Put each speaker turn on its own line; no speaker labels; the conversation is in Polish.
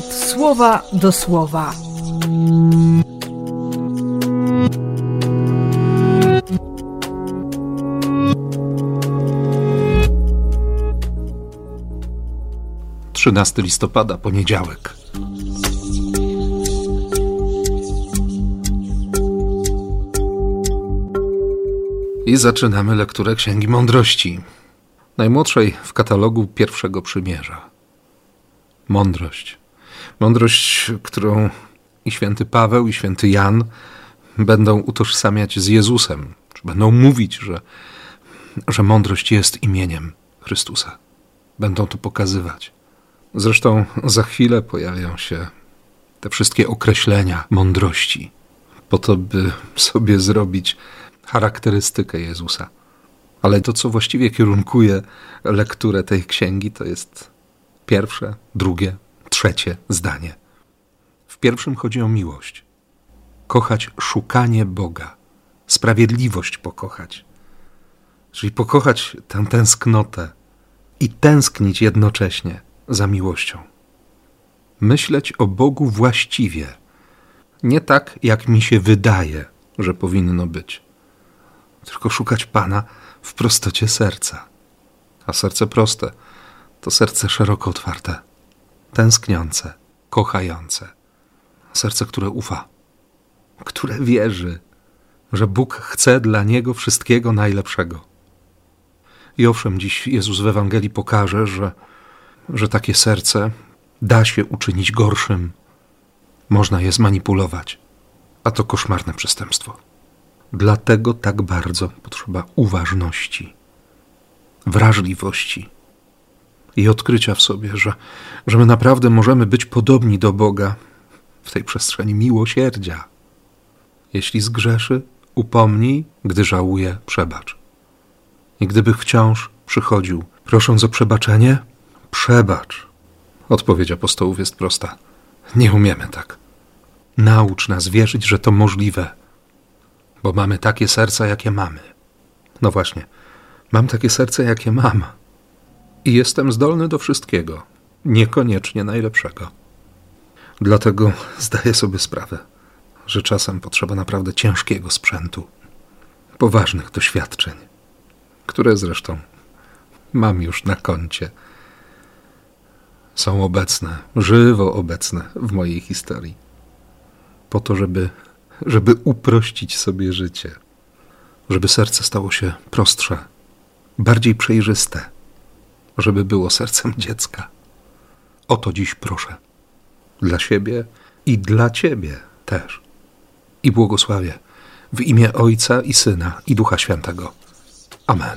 słowa do słowa.
Trzynasty listopada, poniedziałek. I zaczynamy lekturę Księgi Mądrości, najmłodszej w katalogu pierwszego przymierza. Mądrość. Mądrość, którą i święty Paweł, i święty Jan będą utożsamiać z Jezusem, czy będą mówić, że, że mądrość jest imieniem Chrystusa. Będą to pokazywać. Zresztą za chwilę pojawią się te wszystkie określenia mądrości, po to, by sobie zrobić charakterystykę Jezusa. Ale to, co właściwie kierunkuje lekturę tej księgi, to jest pierwsze, drugie, trzecie zdanie. W pierwszym chodzi o miłość. Kochać szukanie Boga, sprawiedliwość pokochać. Czyli pokochać tę tęsknotę i tęsknić jednocześnie za miłością. Myśleć o Bogu właściwie, nie tak, jak mi się wydaje, że powinno być, tylko szukać Pana w prostocie serca. A serce proste to serce szeroko otwarte, tęskniące, kochające. Serce, które ufa, które wierzy, że Bóg chce dla niego wszystkiego najlepszego. I owszem, dziś Jezus w Ewangelii pokaże, że, że takie serce da się uczynić gorszym, można je zmanipulować, a to koszmarne przestępstwo. Dlatego tak bardzo potrzeba uważności, wrażliwości i odkrycia w sobie, że, że my naprawdę możemy być podobni do Boga w tej przestrzeni miłosierdzia. Jeśli zgrzeszy, upomnij, gdy żałuje, przebacz. I gdyby wciąż przychodził, prosząc o przebaczenie, przebacz. Odpowiedź apostołów jest prosta. Nie umiemy tak. Naucz nas wierzyć, że to możliwe, bo mamy takie serca, jakie mamy. No właśnie, mam takie serce, jakie mam. I jestem zdolny do wszystkiego, niekoniecznie najlepszego. Dlatego zdaję sobie sprawę, że czasem potrzeba naprawdę ciężkiego sprzętu, poważnych doświadczeń, które zresztą mam już na koncie. Są obecne, żywo obecne w mojej historii, po to, żeby, żeby uprościć sobie życie, żeby serce stało się prostsze, bardziej przejrzyste, żeby było sercem dziecka. O to dziś proszę. Dla siebie i dla Ciebie też. I błogosławię w imię Ojca i Syna i Ducha Świętego. Amen.